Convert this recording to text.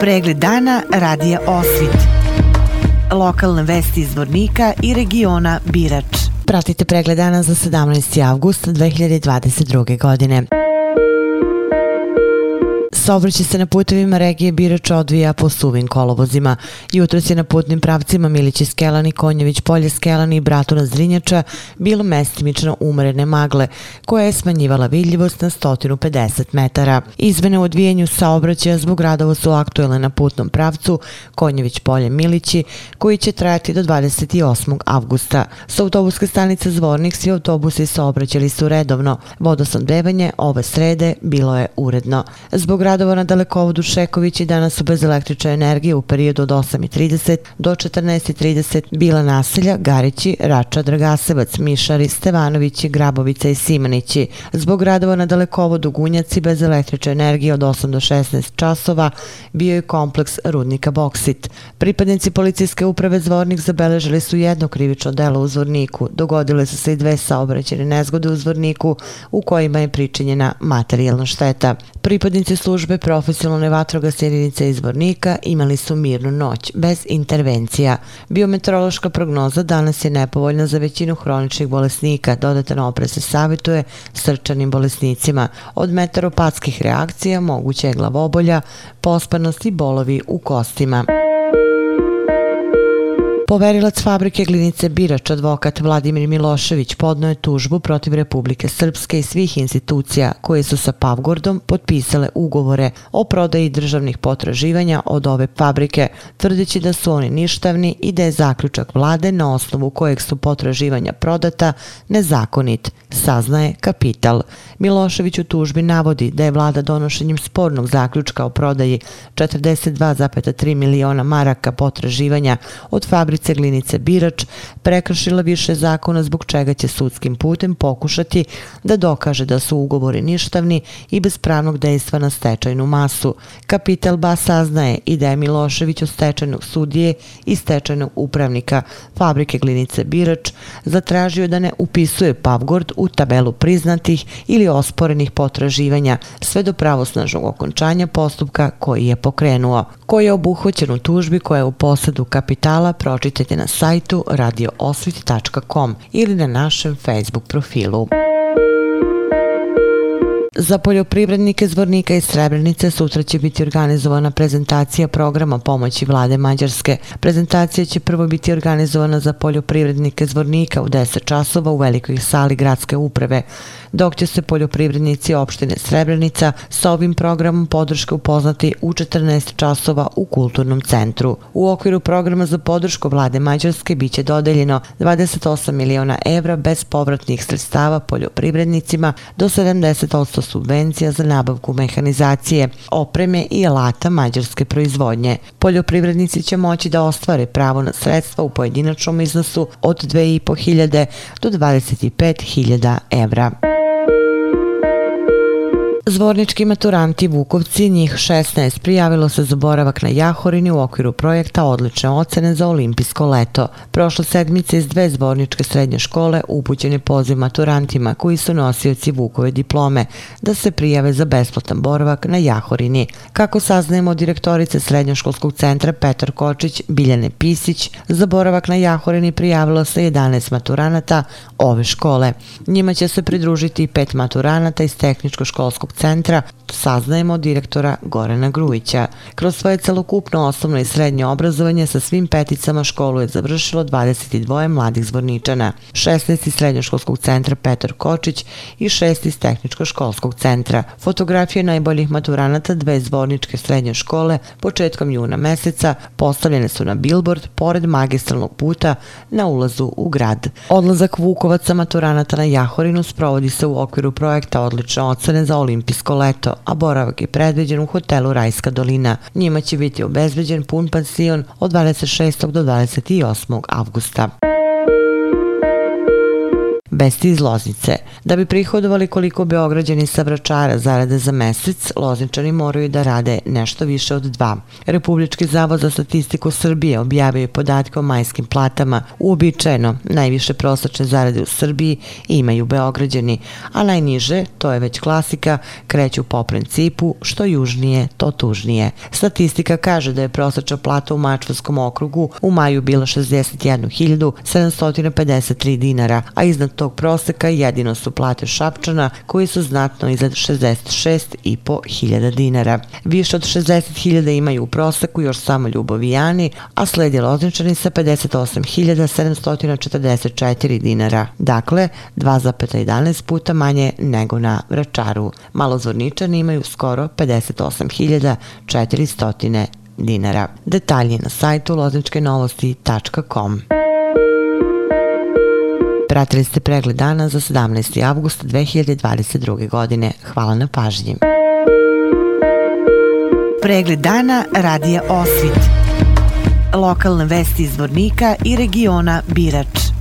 Pregled dana radija Osvit. Lokalne vesti iz Vornika i regiona Birač. Pratite pregled dana za 17. avgust 2022. godine. Saobraćaj se na putevima regije Birač odvija po suvim kolovozima. Jutro se na putnim pravcima Milići Skelani, Konjević, Polje Skelani i Bratuna Zrinjača bilo mestimično umrene magle, koja je smanjivala vidljivost na 150 metara. Izmene u odvijenju saobraćaja zbog radova su aktuelne na putnom pravcu Konjević, Polje, Milići, koji će trajati do 28. avgusta. Sa autobuske stanice Zvornik svi autobusi saobraćali su redovno. Vodosnodbevanje ove srede bilo je uredno. Zbog radova na dalekovodu Šeković i danas su bez električne energije u periodu od 8.30 do 14.30 bila naselja Garići, Rača, Dragasevac, Mišari, Stevanovići, Grabovica i Simanići. Zbog radova na dalekovodu Gunjaci bez električne energije od 8 do 16 časova bio je kompleks rudnika Boksit. Pripadnici policijske uprave Zvornik zabeležili su jedno krivično delo u Zvorniku. Dogodile su se i dve saobraćene nezgode u Zvorniku u kojima je pričinjena materijalna šteta. Pripadnici službe profesionalne vatrogasne jedinice izbornika imali su mirnu noć, bez intervencija. Biometeorološka prognoza danas je nepovoljna za većinu hroničnih bolesnika, dodatan opre se savjetuje srčanim bolesnicima. Od meteoropatskih reakcija moguće je glavobolja, pospanost i bolovi u kostima. Poverilac fabrike glinice Birač, advokat Vladimir Milošević, podnoje tužbu protiv Republike Srpske i svih institucija koje su sa Pavgordom potpisale ugovore o prodaji državnih potraživanja od ove fabrike, tvrdeći da su oni ništavni i da je zaključak vlade na osnovu kojeg su potraživanja prodata nezakonit, saznaje Kapital. Milošević u tužbi navodi da je vlada donošenjem spornog zaključka o prodaji 42,3 miliona maraka potraživanja od fabrike fabrice glinice Birač prekršila više zakona zbog čega će sudskim putem pokušati da dokaže da su ugovori ništavni i bez pravnog dejstva na stečajnu masu. Kapital ba saznaje i da je Milošević od stečajnog sudije i stečajnog upravnika fabrike glinice Birač zatražio da ne upisuje Pavgord u tabelu priznatih ili osporenih potraživanja sve do pravosnažnog okončanja postupka koji je pokrenuo, koji je obuhvaćen u tužbi koja je u posadu kapitala pročitao pročitajte na sajtu radioosvit.com ili na našem Facebook profilu. Za poljoprivrednike Zvornika i Srebrenice sutra će biti organizovana prezentacija programa pomoći vlade Mađarske. Prezentacija će prvo biti organizovana za poljoprivrednike Zvornika u 10 časova u velikoj sali gradske uprave, dok će se poljoprivrednici opštine Srebrenica sa ovim programom podrške upoznati u 14 časova u kulturnom centru. U okviru programa za podršku vlade Mađarske biće dodeljeno 28 miliona evra bez povratnih sredstava poljoprivrednicima do 70% subvencija za nabavku mehanizacije, opreme i alata mađarske proizvodnje. Poljoprivrednici će moći da ostvare pravo na sredstva u pojedinačnom iznosu od 2.500 do 25.000 evra. Zvornički maturanti Vukovci, njih 16, prijavilo se za boravak na Jahorini u okviru projekta Odlične ocene za olimpijsko leto. Prošle sedmice iz dve zvorničke srednje škole upućen je poziv maturantima koji su nosioci Vukove diplome da se prijave za besplatan boravak na Jahorini. Kako saznajemo od direktorice srednjoškolskog centra Petar Kočić, Biljane Pisić, za boravak na Jahorini prijavilo se 11 maturanata ove škole. Njima će se pridružiti i pet maturanata iz tehničko-školskog centra, saznajemo direktora Gorana Grujića. Kroz svoje celokupno osnovno i srednje obrazovanje sa svim peticama školu je završilo 22 mladih zvorničana, 16 iz srednjoškolskog centra Petar Kočić i 6 iz tehničko-školskog centra. Fotografije najboljih maturanata dve zvorničke srednje škole početkom juna meseca postavljene su na billboard pored magistralnog puta na ulazu u grad. Odlazak Vukovaca maturanata na Jahorinu sprovodi se u okviru projekta odlične ocene za olimpijske olimpijsko leto, a boravak je predviđen u hotelu Rajska dolina. Njima će biti obezbeđen pun pansion od 26. do 28. avgusta. Vesti iz Loznice. Da bi prihodovali koliko Beograđani sa vračara zarade za mesec, Lozničani moraju da rade nešto više od dva. Republički zavod za statistiku Srbije objavio je podatke o majskim platama. Uobičajeno, najviše prosečne zarade u Srbiji imaju Beograđani, a najniže, to je već klasika, kreću po principu što južnije, to tužnije. Statistika kaže da je prosečna plata u Mačvarskom okrugu u maju bila 61.753 dinara, a iznad tog proseka jedino su plate Šapčana koji su znatno iznad 66.500 dinara. Više od 60.000 imaju u proseku još samo Ljubovijani, a sledi Lozničani sa 58.744 dinara. Dakle, 2,11 puta manje nego na Vračaru. Malozvorničani imaju skoro 58.400 dinara. Detalje na sajtu lozničkenovosti.com. Pratili ste pregled dana za 17. avgust 2022. godine. Hvala na pažnji. Pregled dana radija Osvit. Lokalne vesti iz Vornika i regiona Birač.